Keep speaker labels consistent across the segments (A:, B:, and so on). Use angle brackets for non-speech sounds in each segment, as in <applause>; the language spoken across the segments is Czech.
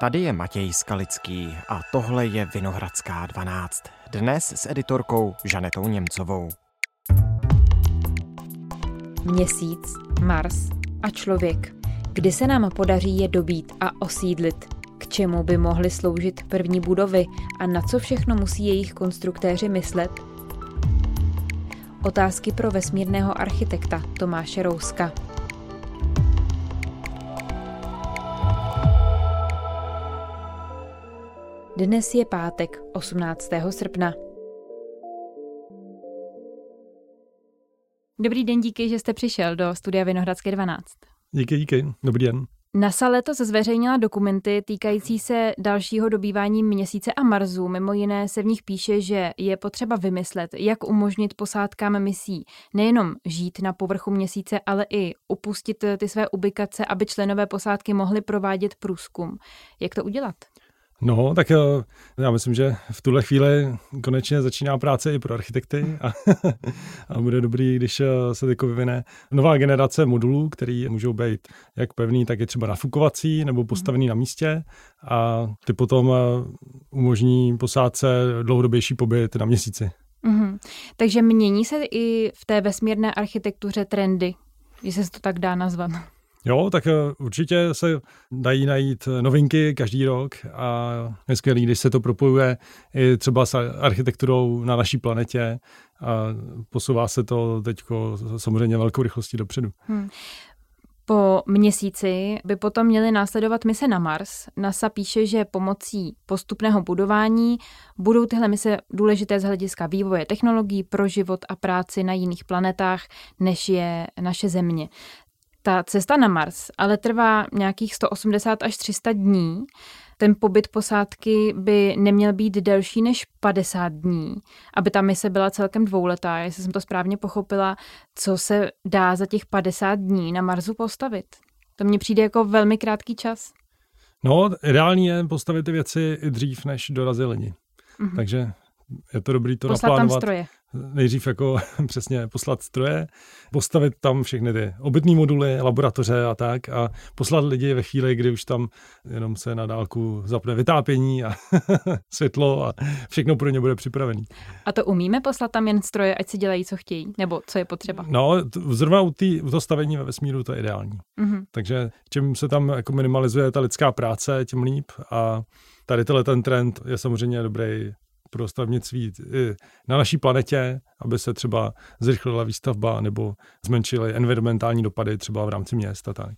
A: Tady je Matěj Skalický a tohle je Vinohradská 12. Dnes s editorkou Žanetou Němcovou.
B: Měsíc, Mars a člověk. Kdy se nám podaří je dobít a osídlit? K čemu by mohly sloužit první budovy a na co všechno musí jejich konstruktéři myslet? Otázky pro vesmírného architekta Tomáše Rouska. Dnes je pátek 18. srpna. Dobrý den, díky, že jste přišel do studia Vinohradské 12.
C: Díky, díky. Dobrý den.
B: NASA letos zveřejnila dokumenty týkající se dalšího dobývání měsíce a Marsu. Mimo jiné se v nich píše, že je potřeba vymyslet, jak umožnit posádkám misí nejenom žít na povrchu měsíce, ale i upustit ty své ubikace, aby členové posádky mohli provádět průzkum. Jak to udělat?
C: No, tak eh, já myslím, že v tuhle chvíli konečně začíná práce i pro architekty a, <laughs> a bude dobrý, když eh, se teď vyvine nová generace modulů, které můžou být jak pevný, tak i třeba nafukovací nebo postavený na místě a ty potom eh, umožní posádce dlouhodobější pobyt na měsíci.
B: Mm-hmm. Takže mění se i v té vesmírné architektuře trendy, jestli se to tak dá nazvat.
C: Jo, tak eh, určitě se dají najít novinky každý rok a je skvělý, když se to propojuje i třeba s architekturou na naší planetě a posouvá se to teď samozřejmě velkou rychlostí dopředu. Hmm.
B: Po měsíci by potom měly následovat mise na Mars. NASA píše, že pomocí postupného budování budou tyhle mise důležité z hlediska vývoje technologií pro život a práci na jiných planetách, než je naše Země. Ta cesta na Mars ale trvá nějakých 180 až 300 dní. Ten pobyt posádky by neměl být delší než 50 dní, aby ta mise byla celkem dvouletá, jestli jsem to správně pochopila, co se dá za těch 50 dní na Marsu postavit. To mně přijde jako velmi krátký čas.
C: No, ideální je postavit ty věci dřív, než dorazí lidi. Mm-hmm. Takže je to dobrý to
B: Poslat
C: naplánovat.
B: tam stroje
C: nejdřív jako <laughs> přesně poslat stroje, postavit tam všechny ty obytné moduly, laboratoře a tak a poslat lidi ve chvíli, kdy už tam jenom se na dálku zapne vytápění a <laughs> světlo a všechno pro ně bude připravený.
B: A to umíme poslat tam jen stroje, ať si dělají, co chtějí, nebo co je potřeba?
C: No, zrovna u, tý, u toho stavení ve vesmíru to je ideální. Mm-hmm. Takže čím se tam jako minimalizuje ta lidská práce, tím líp a tady tenhle ten trend je samozřejmě dobrý pro stavnictví na naší planetě, aby se třeba zrychlila výstavba nebo zmenšily environmentální dopady třeba v rámci města. Tak.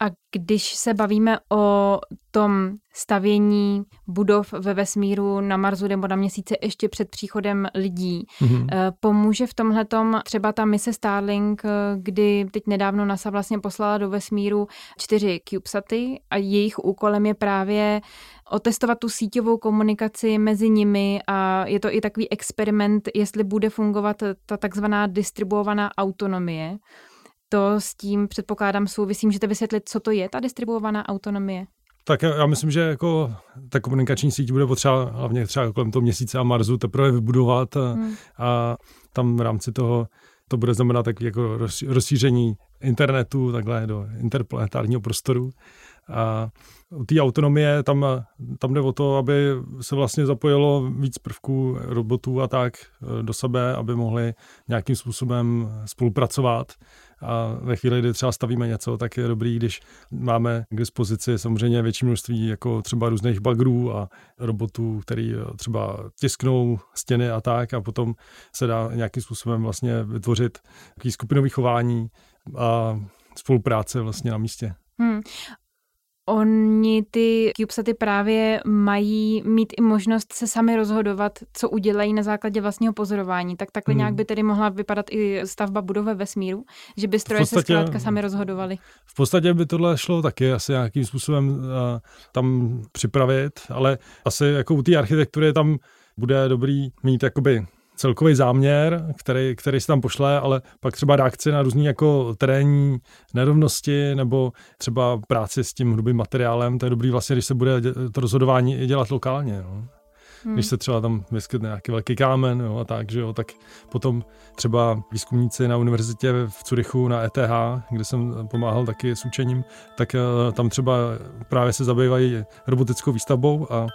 B: A když se bavíme o tom stavění budov ve vesmíru na Marsu nebo na měsíci ještě před příchodem lidí, mm-hmm. pomůže v tomhle třeba ta mise Starlink, eh, kdy teď nedávno NASA vlastně poslala do vesmíru čtyři CubeSaty a jejich úkolem je právě otestovat tu síťovou komunikaci mezi nimi a je to i takový experiment, jestli bude fungovat ta takzvaná distribuovaná autonomie. To s tím předpokládám souvisí. Můžete vysvětlit, co to je ta distribuovaná autonomie?
C: Tak já myslím, že jako ta komunikační síť bude potřeba hlavně třeba kolem toho měsíce a Marsu teprve vybudovat a, hmm. a tam v rámci toho to bude znamenat tak jako rozšíření internetu takhle do interplanetárního prostoru. A u té autonomie tam, tam jde o to, aby se vlastně zapojilo víc prvků robotů a tak do sebe, aby mohli nějakým způsobem spolupracovat. A ve chvíli, kdy třeba stavíme něco, tak je dobrý, když máme k dispozici samozřejmě větší množství jako třeba různých bagrů a robotů, který e, třeba tisknou stěny a tak a potom se dá nějakým způsobem vlastně vytvořit takový skupinový chování a spolupráce vlastně na místě. Hmm.
B: Oni ty CubeSaty právě mají mít i možnost se sami rozhodovat, co udělají na základě vlastního pozorování. Tak takhle hmm. nějak by tedy mohla vypadat i stavba budovy vesmíru, že by stroje podstatě, se zkrátka sami rozhodovaly.
C: V podstatě by tohle šlo taky asi nějakým způsobem uh, tam připravit, ale asi jako u té architektury tam bude dobrý mít jakoby celkový záměr, který, který se tam pošle, ale pak třeba reakce na různé jako terénní nerovnosti nebo třeba práci s tím hrubým materiálem, to je dobrý vlastně, když se bude to rozhodování dělat lokálně. No. Hmm. Když se třeba tam vyskytne nějaký velký kámen jo, a tak, že jo, tak potom třeba výzkumníci na univerzitě v Curychu na ETH, kde jsem pomáhal taky s učením, tak uh, tam třeba právě se zabývají robotickou výstavbou a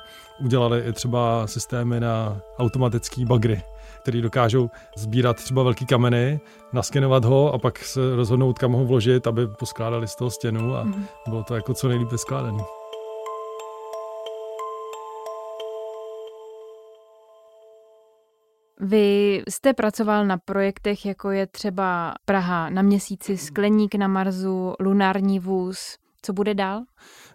C: udělali i třeba systémy na automatický bagry který dokážou sbírat třeba velký kameny, naskenovat ho a pak se rozhodnout, kam ho vložit, aby poskládali z toho stěnu a mm. bylo to jako co nejlíp vyskládané.
B: Vy jste pracoval na projektech, jako je třeba Praha na měsíci, Skleník na Marsu, Lunární vůz. Co bude dál?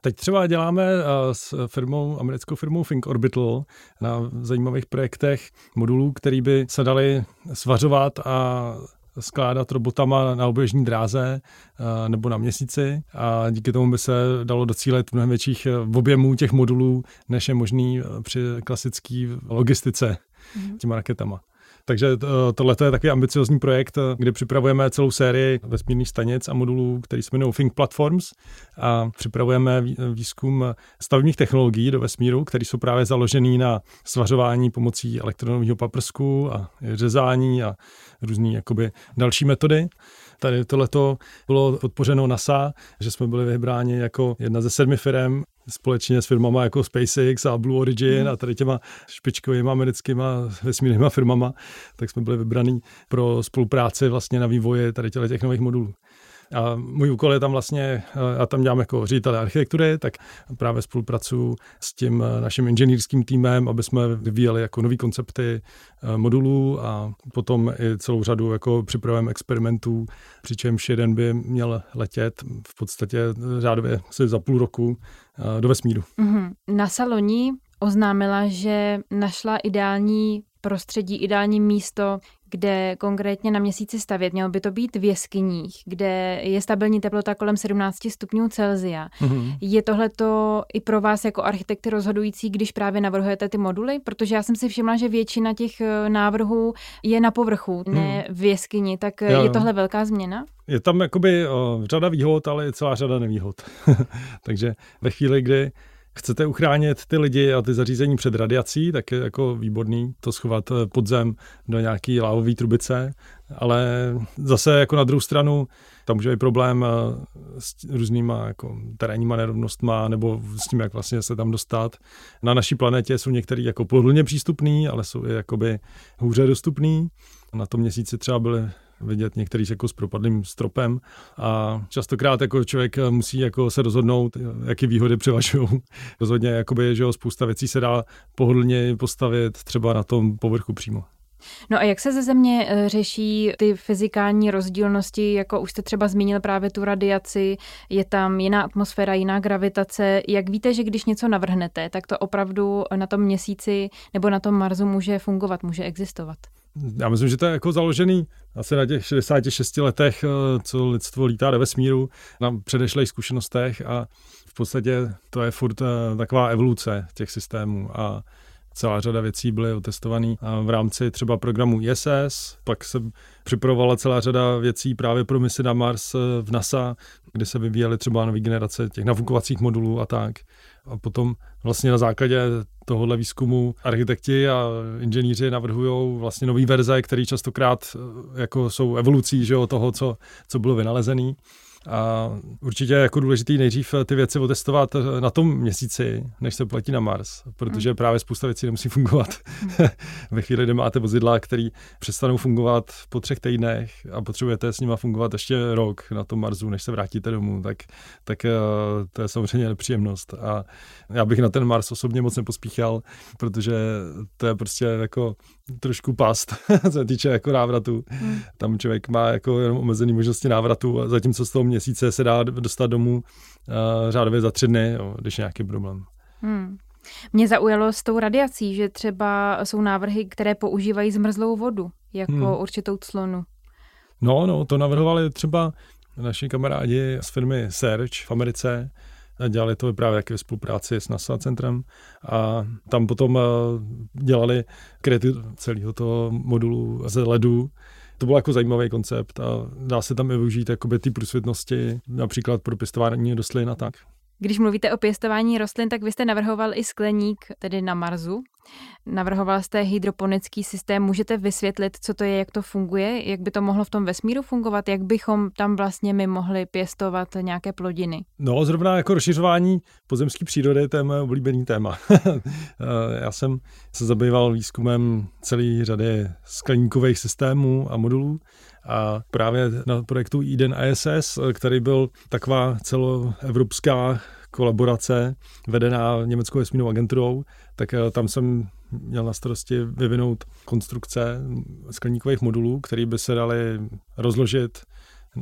C: Teď třeba děláme eh, s firmou, americkou firmou Think Orbital na zajímavých projektech modulů, který by se dali svařovat a skládat robotama na oběžní dráze eh, nebo na měsíci a díky tomu by se dalo docílit mnohem větších eh, objemů těch modulů, než je možný při klasické logistice mm-hmm. těma raketama. Takže eh, tohle je takový ambiciozní projekt, eh, kde připravujeme celou sérii vesmírných stanic a modulů, který se jmenují Think Platforms a připravujeme výzkum stavebních technologií do vesmíru, které jsou právě založený na svařování pomocí elektronového paprsku a řezání a různé jakoby další metody. Tady tohleto bylo podpořeno NASA, že jsme byli vybráni jako jedna ze sedmi firm společně s firmama jako SpaceX a Blue Origin mm. a tady těma špičkovými americkými vesmírnými firmama, tak jsme byli vybraní pro spolupráci vlastně na vývoji tady těch nových modulů. A můj úkol je tam vlastně, já tam dělám jako ředitel architektury, tak právě spolupracuju s tím naším inženýrským týmem, aby jsme vyvíjeli jako nové koncepty eh, modulů a potom i celou řadu jako připravujeme experimentů, přičemž jeden by měl letět v podstatě řádově asi za půl roku eh, do vesmíru.
B: Mm-hmm. Na Saloni oznámila, že našla ideální prostředí, ideální místo, kde konkrétně na měsíci stavět. Mělo by to být v jeskyních, kde je stabilní teplota kolem 17 stupňů Celzia. Mm-hmm. Je tohle to i pro vás jako architekty rozhodující, když právě navrhujete ty moduly? Protože já jsem si všimla, že většina těch eh, návrhů je na povrchu, mm. ne v jeskyni. Tak eh, jo. je tohle velká změna?
C: Je tam jakoby o, řada výhod, ale je celá řada nevýhod. <laughs> Takže ve chvíli, kdy chcete uchránit ty lidi a ty zařízení před radiací, tak je jako výborný to schovat eh, pod zem do nějaký lávové trubice, ale zase jako na druhou stranu tam může být problém eh, s různýma jako terénníma nerovnostma nebo s tím, jak vlastně se tam dostat. Na naší planetě jsou některý jako pohodlně přístupný, ale jsou i jakoby hůře dostupný. Na tom měsíci třeba byly vidět některý jako s propadlým stropem a častokrát jako člověk musí jako se rozhodnout, jaké výhody převažují. <laughs> Rozhodně jakoby, že jo, spousta věcí se dá pohodlně postavit třeba na tom povrchu přímo.
B: No a jak se ze země eh, řeší ty fyzikální rozdílnosti, jako už jste třeba zmínil právě tu radiaci, je tam jiná atmosféra, jiná gravitace. Jak víte, že když něco navrhnete, tak to opravdu na tom měsíci nebo na tom Marsu může fungovat, může existovat?
C: Já myslím, že to je jako založený asi na těch 66 letech, eh, co lidstvo lítá do vesmíru, na předešlých zkušenostech a v podstatě to je furt eh, taková evoluce těch systémů a celá řada věcí byly otestované v rámci třeba programu ISS, pak se připravovala celá řada věcí právě pro misi na Mars eh, v NASA, kde se vyvíjely třeba nové generace těch nafukovacích modulů a tak. A potom vlastně na základě tohohle výzkumu architekti a inženýři navrhují vlastně nové verze, které častokrát eh, jako jsou evolucí že jo, toho, co, co bylo vynalezené. A určitě je jako důležitý nejdřív ty věci otestovat na tom měsíci, než se platí na Mars, protože mm. právě spousta věcí nemusí fungovat. Mm. <laughs> Ve chvíli, kdy máte vozidla, které přestanou fungovat po třech týdnech a potřebujete s nima fungovat ještě rok na tom Marsu, než se vrátíte domů, tak, tak eh, to je samozřejmě nepříjemnost. A já bych na ten Mars osobně moc nepospíchal, protože to je prostě jako trošku past, <laughs> co se týče jako návratu. Mm. Tam člověk má jako jenom omezený možnosti návratu a zatímco z toho měsíce se dá dostat domů uh, řádově za tři dny, jo, když je nějaký problém. Hmm.
B: Mě zaujalo s tou radiací, že třeba jsou návrhy, které používají zmrzlou vodu jako hmm. určitou clonu.
C: No, no, to navrhovali třeba naši kamarádi z firmy Search v Americe, dělali to právě jak ve spolupráci s NASA centrem a tam potom eh, dělali kreativ celého toho modulu ze ledu to byl jako zajímavý koncept a dá se tam i využít jakoby ty průsvědnosti, například pro pěstování rostlin a tak.
B: Když mluvíte o pěstování rostlin, tak vy jste navrhoval i skleník, tedy na Marsu. Navrhoval jste hydroponický systém. Můžete vysvětlit, co to je, jak to funguje, jak by to mohlo v tom vesmíru fungovat, jak bychom tam vlastně my mohli pěstovat nějaké plodiny?
C: No, zrovna jako rozšiřování pozemské přírody, to je moje oblíbený téma. <laughs> Já jsem se zabýval výzkumem celé řady skleníkových systémů a modulů a právě na projektu Eden ISS, který byl taková celoevropská kolaborace vedená německou vesmírnou agenturou, tak eh, tam jsem měl na starosti vyvinout konstrukce skleníkových modulů, které by se daly rozložit,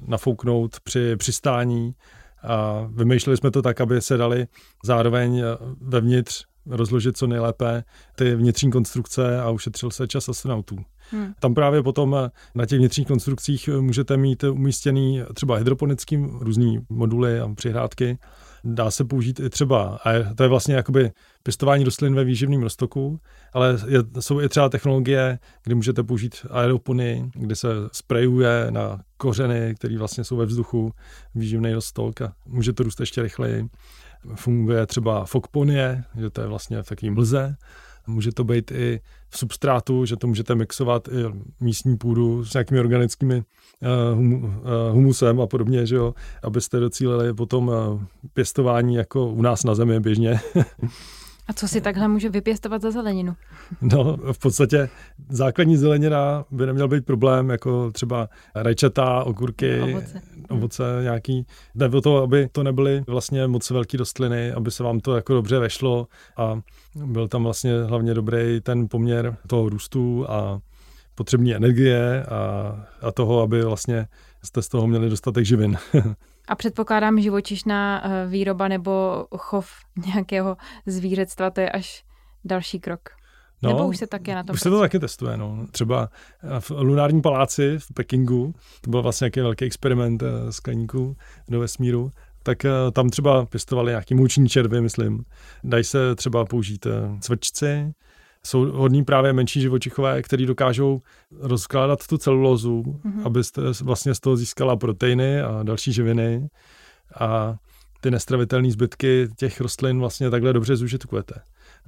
C: nafouknout při přistání. A vymýšleli jsme to tak, aby se dali zároveň vevnitř rozložit co nejlépe ty vnitřní konstrukce a ušetřil se čas astronautů. Hmm. Tam právě potom na těch vnitřních konstrukcích můžete mít umístěný třeba hydroponický různý moduly a přihrádky, Dá se použít i třeba, a to je vlastně jakoby pěstování rostlin ve výživném roztoku, ale je, jsou i třeba technologie, kdy můžete použít aeropony, kde se sprejuje na kořeny, které vlastně jsou ve vzduchu, výživný roztok a může to růst ještě rychleji. Funguje třeba fokponie, že to je vlastně takový mlze, Může to být i v substrátu, že to můžete mixovat i místní půdu s nějakými organickými hum, uh, humusem a podobně, že jo, abyste docílili potom uh, pěstování jako u nás na zemi běžně. <laughs>
B: A co si takhle může vypěstovat za zeleninu? <laughs>
C: No, v podstatě základní zelenina by neměl být problém, jako třeba rajčata, okurky, ovoce, ovoce nějaký. Jde o to, aby to nebyly vlastně moc velké rostliny, aby se vám to jako dobře vešlo a byl tam vlastně hlavně dobrý ten poměr toho růstu a potřební energie a, a toho, aby vlastně jste z toho měli dostatek živin. <laughs>
B: A předpokládám, živočišná eh, výroba nebo chov <laughs> nějakého zvířectva, to je až další krok. No, Nebo už se také na tom
C: Už se to taky testuje. No. Třeba v lunárním paláci v Pekingu, to byl vlastně nějaký velký experiment eh, skleníků do vesmíru, tak eh, tam třeba pěstovali nějaký mouční červy, myslím. Dají se třeba použít cvrčci, jsou hodní právě menší živočichové, který dokážou rozkládat tu celulózu, mm-hmm. abyste vlastně z toho získala proteiny a další živiny a ty nestravitelné zbytky těch rostlin vlastně takhle dobře zužitkujete.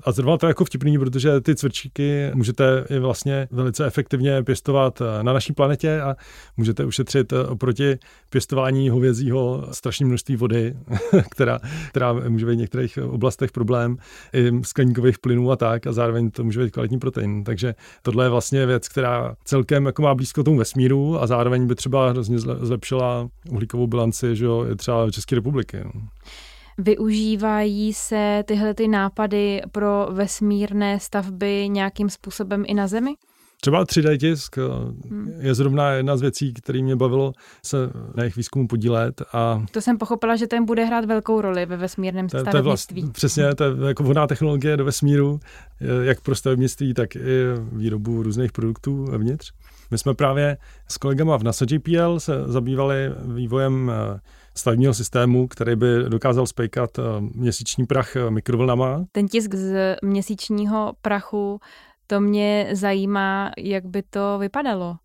C: A zrovna to je jako vtipný, protože ty cvrčíky můžete i vlastně velice efektivně pěstovat eh, na naší planetě a můžete ušetřit eh, oproti pěstování hovězího strašné množství vody, <laughs> která, která může být v některých oblastech problém, i skleníkových plynů a tak, a zároveň to může být kvalitní protein. Takže tohle je vlastně věc, která celkem jako má blízko tomu vesmíru a zároveň by třeba hrozně zlepšila uhlíkovou bilanci, že jo, třeba České republiky.
B: Využívají se tyhle ty nápady pro vesmírné stavby nějakým způsobem i na Zemi?
C: Třeba 3D tisk hmm. je zrovna jedna z věcí, které mě bavilo se na jejich výzkumu podílet. A
B: to jsem pochopila, že ten bude hrát velkou roli ve vesmírném to, stavebnictví. To je vlastně,
C: přesně, to je jako vhodná technologie do vesmíru, jak pro stavebnictví, tak i výrobu různých produktů vevnitř. My jsme právě s kolegama v NASA JPL se zabývali vývojem eh, stavebního systému, který by dokázal spejkat eh, měsíční prach eh, mikrovlnama.
B: Ten tisk z měsíčního prachu, to mě zajímá, jak by to vypadalo.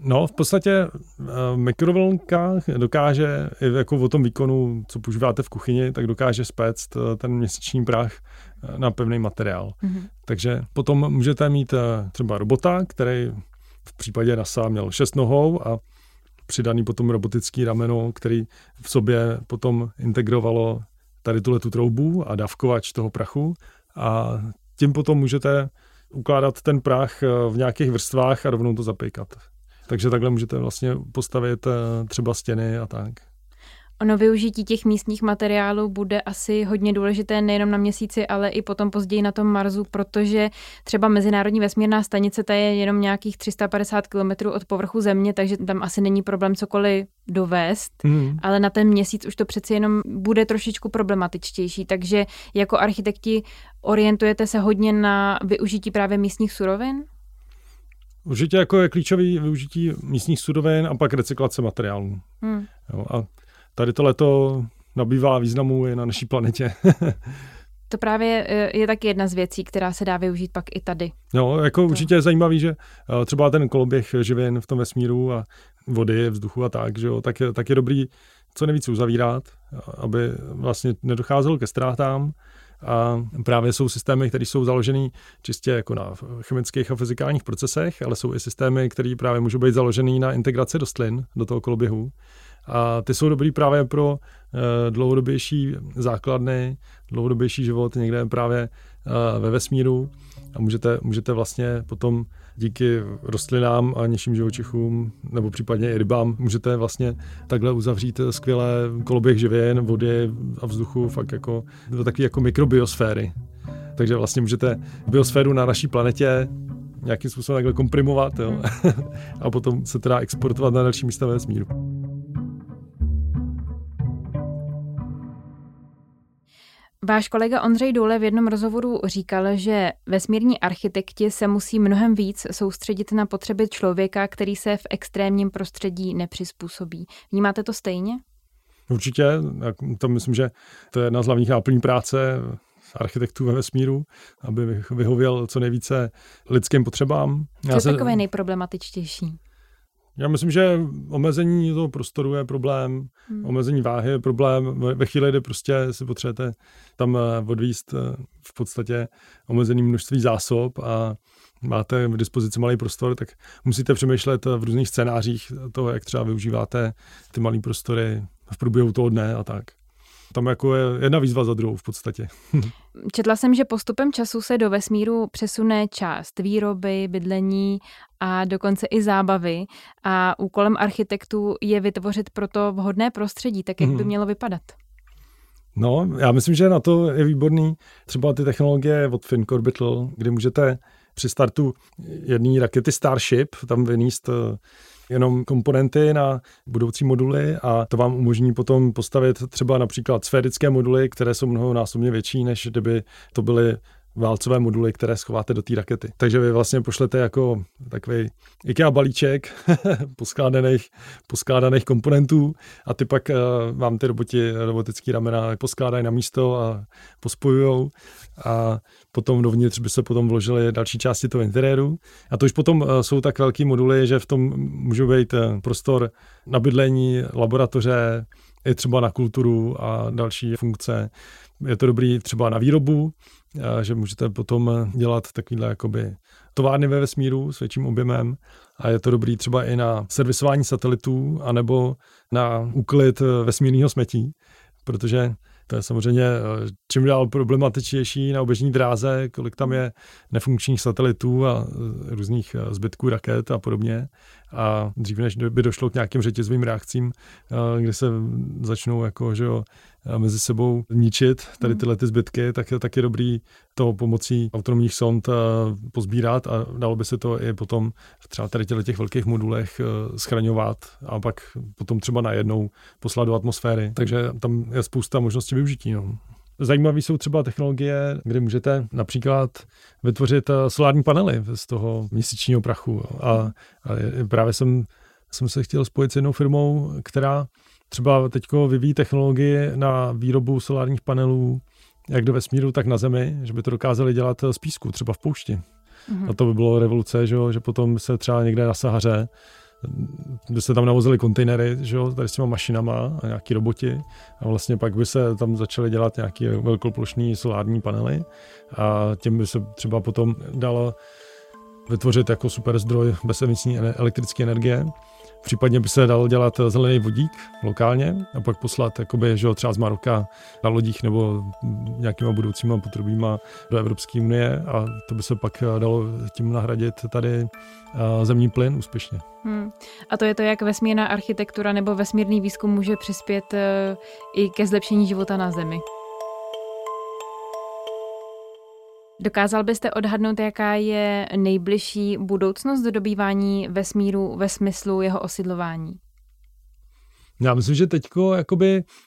C: No, v podstatě uh, mikrovlnka dokáže, jako o tom výkonu, co používáte v kuchyni, tak dokáže spéct ten měsíční prach na pevný materiál. Mm-hmm. Takže potom můžete mít třeba robota, který v případě NASA měl šest nohou a přidaný potom robotický rameno, který v sobě potom integrovalo tady tuhle tu troubu a dávkovač toho prachu a tím potom můžete ukládat ten prach eh, v nějakých vrstvách a rovnou to zapejkat. Takže takhle můžete vlastně postavit eh, třeba stěny a tak.
B: Ono využití těch místních materiálů bude asi hodně důležité nejenom na měsíci, ale i potom později na tom Marsu, protože třeba Mezinárodní vesmírná stanice ta je jenom nějakých 350 km od povrchu Země, takže tam asi není problém cokoliv dovést, mm. ale na ten měsíc už to přeci jenom bude trošičku problematičtější, takže jako architekti orientujete se hodně na využití právě místních surovin?
C: Určitě jako je klíčový využití místních surovin a pak recyklace materiálů. Hmm. Jo, a tady to leto nabývá významu i na naší planetě. <laughs>
B: To právě eh, je taky jedna z věcí, která se dá využít pak i tady.
C: No, jako to... určitě je zajímavý, že eh, třeba ten koloběh živin v tom vesmíru a vody, vzduchu a tak, že jo, tak, je, tak je dobrý co nejvíc uzavírat, aby vlastně nedocházelo ke ztrátám A právě jsou systémy, které jsou založené čistě jako na chemických a fyzikálních procesech, ale jsou i systémy, které právě můžou být založené na integraci rostlin do toho koloběhu. A ty jsou dobrý právě pro uh, dlouhodobější základny, dlouhodobější život někde právě uh, ve vesmíru a můžete, můžete vlastně potom díky rostlinám a nižším živočichům nebo případně i rybám můžete vlastně takhle uzavřít skvělé koloběh živin, vody a vzduchu, fakt jako do takové jako mikrobiosféry. Takže vlastně můžete biosféru na naší planetě nějakým způsobem takhle komprimovat jo? <laughs> a potom se teda exportovat na další místa ve vesmíru.
B: Váš kolega Ondřej Důle v jednom rozhovoru říkal, že vesmírní architekti se musí mnohem víc soustředit na potřeby člověka, který se v extrémním prostředí nepřizpůsobí. Vnímáte to stejně?
C: Určitě, to myslím, že to je jedna z hlavních náplní práce architektů ve vesmíru, aby vyhověl co nejvíce lidským potřebám.
B: Co je takové nejproblematičtější?
C: Já myslím, že omezení toho prostoru je problém, hmm. omezení váhy je problém. Ve chvíli, kdy prostě si potřebujete tam eh, odvíst eh, v podstatě omezený množství zásob a máte v dispozici malý prostor, tak musíte přemýšlet v různých scénářích toho, jak třeba využíváte ty malé prostory v průběhu toho dne a tak tam jako je jedna výzva za druhou v podstatě. <laughs>
B: Četla jsem, že postupem času se do vesmíru přesune část výroby, bydlení a dokonce i zábavy a úkolem architektů je vytvořit proto vhodné prostředí, tak jak by mhm. mělo vypadat.
C: No, já myslím, že na to je výborný třeba ty technologie od Orbital, kdy můžete při startu jedné rakety Starship tam vyníst eh, jenom komponenty na budoucí moduly a to vám umožní potom postavit třeba například sférické moduly, které jsou mnohonásobně větší, než kdyby to byly válcové moduly, které schováte do té rakety. Takže vy vlastně pošlete jako takový IKEA balíček <laughs> poskládaných, poskládaných komponentů a ty pak uh, vám ty roboti, robotický ramena poskládají na místo a pospojujou a potom dovnitř by se potom vložily další části toho interiéru. A to už potom uh, jsou tak velký moduly, že v tom může být uh, prostor na bydlení, laboratoře, i třeba na kulturu a další funkce. Je to dobrý třeba na výrobu, že můžete potom dělat takovýhle jakoby továrny ve vesmíru s větším objemem a je to dobrý třeba i na servisování satelitů anebo na úklid vesmírného smetí, protože to je samozřejmě eh, čím dál problematičnější na oběžní dráze, kolik tam je nefunkčních satelitů a eh, různých eh, zbytků raket a podobně. A dřív, než by došlo k nějakým řetězovým reakcím, kdy se začnou jako, že jo, mezi sebou ničit tady hmm. tyhle ty zbytky, tak, tak je dobrý to pomocí autonomních sond pozbírat a dalo by se to i potom třeba tady těch velkých modulech schraňovat a pak potom třeba najednou poslat do atmosféry. Takže tam je spousta možností využití. No. Zajímavé jsou třeba technologie, kdy můžete například vytvořit eh, solární panely z toho měsíčního prachu. A, a právě jsem, jsem se chtěl spojit s jednou firmou, která třeba teď vyvíjí technologie na výrobu solárních panelů jak do vesmíru, tak na Zemi, že by to dokázali dělat z písku, třeba v poušti. Mm-hmm. A to by bylo revoluce, že, že potom se třeba někde na Sahaře by se tam navozily kontejnery, že jo, tady s těma mašinama a nějaký roboti. A vlastně pak by se tam začaly dělat nějaké velkoplošní solární panely. A tím by se třeba potom dalo vytvořit jako super zdroj bezemisní elektrické energie Případně by se dalo dělat zelený vodík lokálně a pak poslat jakoby, že třeba z Maroka na lodích nebo nějakýma budoucíma potrubíma do Evropské unie a to by se pak dalo tím nahradit tady zemní plyn úspěšně. Hmm.
B: A to je to, jak vesmírná architektura nebo vesmírný výzkum může přispět e, i ke zlepšení života na Zemi. Dokázal byste odhadnout, jaká je nejbližší budoucnost do dobývání vesmíru ve smyslu jeho osidlování?
C: Já myslím, že teď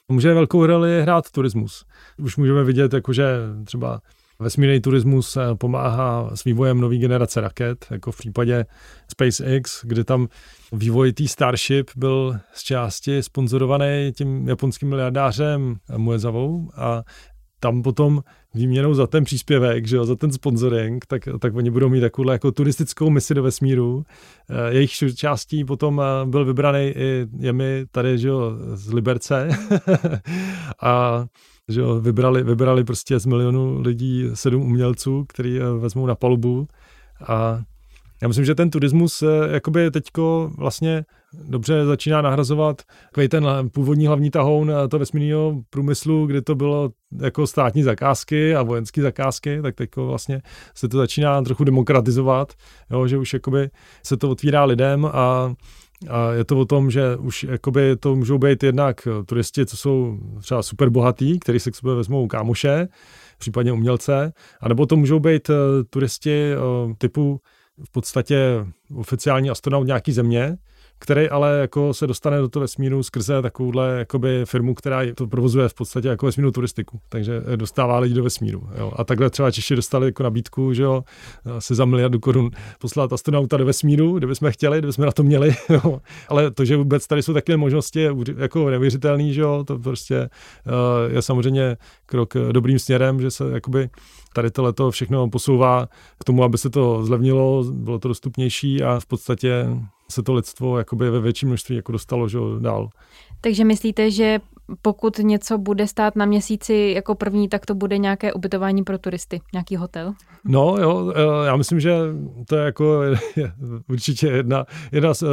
C: může velkou roli hrát turismus. Už můžeme vidět, jakože třeba vesmírný turismus eh, pomáhá s vývojem nové generace raket, jako v případě SpaceX, kde tam vývoj té Starship byl z části sponzorovaný tím japonským miliardářem Muezavou a tam potom výměnou za ten příspěvek, že jo, za ten sponsoring, tak, tak oni budou mít takovou jako turistickou misi do vesmíru. Eh, jejich částí potom eh, byl vybraný i jemi tady, že jo, z Liberce. <laughs> a že jo, vybrali, vybrali prostě z milionu lidí sedm umělců, který vezmou na palubu a já myslím, že ten turismus jakoby teďko vlastně dobře začíná nahrazovat takový ten původní hlavní tahoun to vesmírného průmyslu, kdy to bylo jako státní zakázky a vojenské zakázky, tak teď vlastně se to začíná trochu demokratizovat, jo, že už jakoby se to otvírá lidem a a je to o tom, že už jakoby to můžou být jednak turisti, co jsou třeba super bohatí, kteří se k sobě vezmou kámoše, případně umělce, anebo to můžou být uh, turisti typu v podstatě oficiální astronaut nějaký země, který ale jako se dostane do toho vesmíru skrze takovouhle jakoby firmu, která to provozuje v podstatě jako vesmírnou turistiku, takže dostává lidi do vesmíru. Jo. A takhle třeba Češi dostali jako nabídku, že jo, se za miliardu korun poslat astronauta do vesmíru, kdyby jsme chtěli, kdyby jsme na to měli. <laughs> Jo. Ale to, že vůbec tady jsou takové možnosti, je jako neuvěřitelný, že jo, to prostě uh, je samozřejmě krok dobrým směrem, že se jakoby tady tohle všechno posouvá k tomu, aby se to zlevnilo, bylo to dostupnější a v podstatě se to lidstvo jakoby ve větším množství jako dostalo že, dál.
B: Takže myslíte, že pokud něco bude stát na měsíci jako první, tak to bude nějaké ubytování pro turisty, nějaký hotel?
C: No jo, eh, já myslím, že to je jako <laughs> určitě jedna, jedna z eh,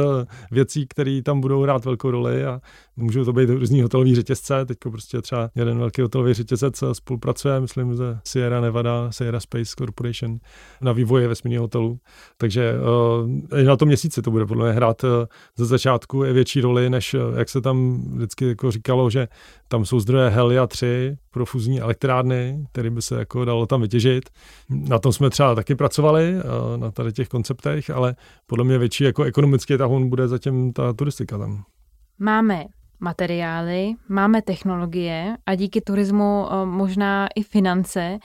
C: věcí, které tam budou hrát velkou roli a můžou to být různý hotelový řetězce. Teď prostě třeba jeden velký hotelový řetězec spolupracuje, myslím, ze Sierra Nevada, Sierra Space Corporation na vývoji vesmírného hotelu. Takže na tom měsíci to bude podle mě hrát ze začátku je větší roli, než jak se tam vždycky jako říkalo, že tam jsou zdroje Helia 3 pro fuzní elektrárny, které by se jako dalo tam vytěžit. Na tom jsme třeba taky pracovali, uh, na tady těch konceptech, ale podle mě větší jako ekonomický tahon bude zatím ta turistika tam.
B: Máme materiály, máme technologie a díky turismu eh, možná i finance.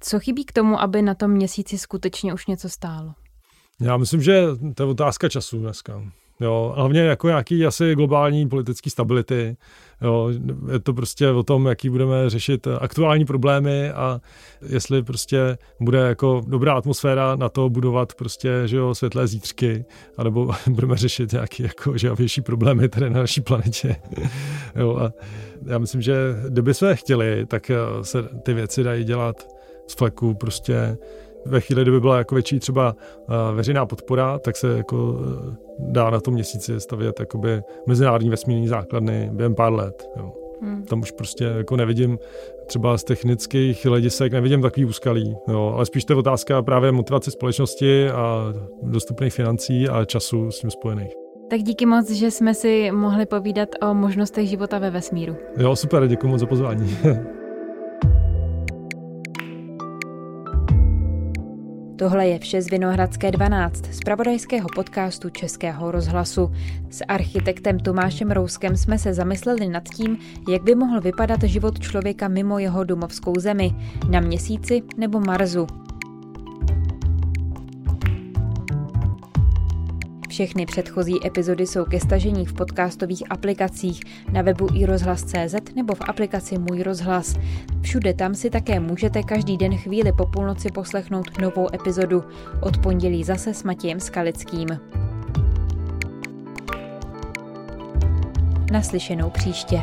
B: Co chybí k tomu, aby na tom měsíci skutečně už něco stálo?
C: Já myslím, že to je otázka času dneska. Jo, hlavně jako nějaký asi globální politický stability. Jo, je to prostě o tom, jaký budeme řešit aktuální problémy a jestli prostě bude jako dobrá atmosféra na to budovat prostě, že jo, světlé zítřky, anebo <laughs> budeme řešit nějaké jako žavější problémy tady na naší planetě. <laughs> jo, a já myslím, že kdyby jsme chtěli, tak se ty věci dají dělat z fleku prostě ve chvíli, kdyby byla jako větší třeba eh, veřejná podpora, tak se jako eh, dá na tom měsíci stavět jakoby mezinárodní vesmírní základny během pár let. Jo. Hmm. Tam už prostě jako nevidím třeba z technických hledisek, nevidím takový úskalí, jo, ale spíš to je otázka právě motivace společnosti a dostupných financí a času s tím spojených.
B: Tak díky moc, že jsme si mohli povídat o možnostech života ve vesmíru.
C: Jo, super, děkuji moc za pozvání. <laughs>
B: Tohle je vše z Vinohradské 12, z pravodajského podcastu Českého rozhlasu. S architektem Tomášem Rouskem jsme se zamysleli nad tím, jak by mohl vypadat život člověka mimo jeho domovskou zemi, na měsíci nebo Marsu. Všechny předchozí epizody jsou ke stažení v podcastových aplikacích na webu i rozhlas.cz nebo v aplikaci Můj rozhlas. Všude tam si také můžete každý den chvíli po půlnoci poslechnout novou epizodu. Od pondělí zase s Matějem Skalickým. Naslyšenou příště.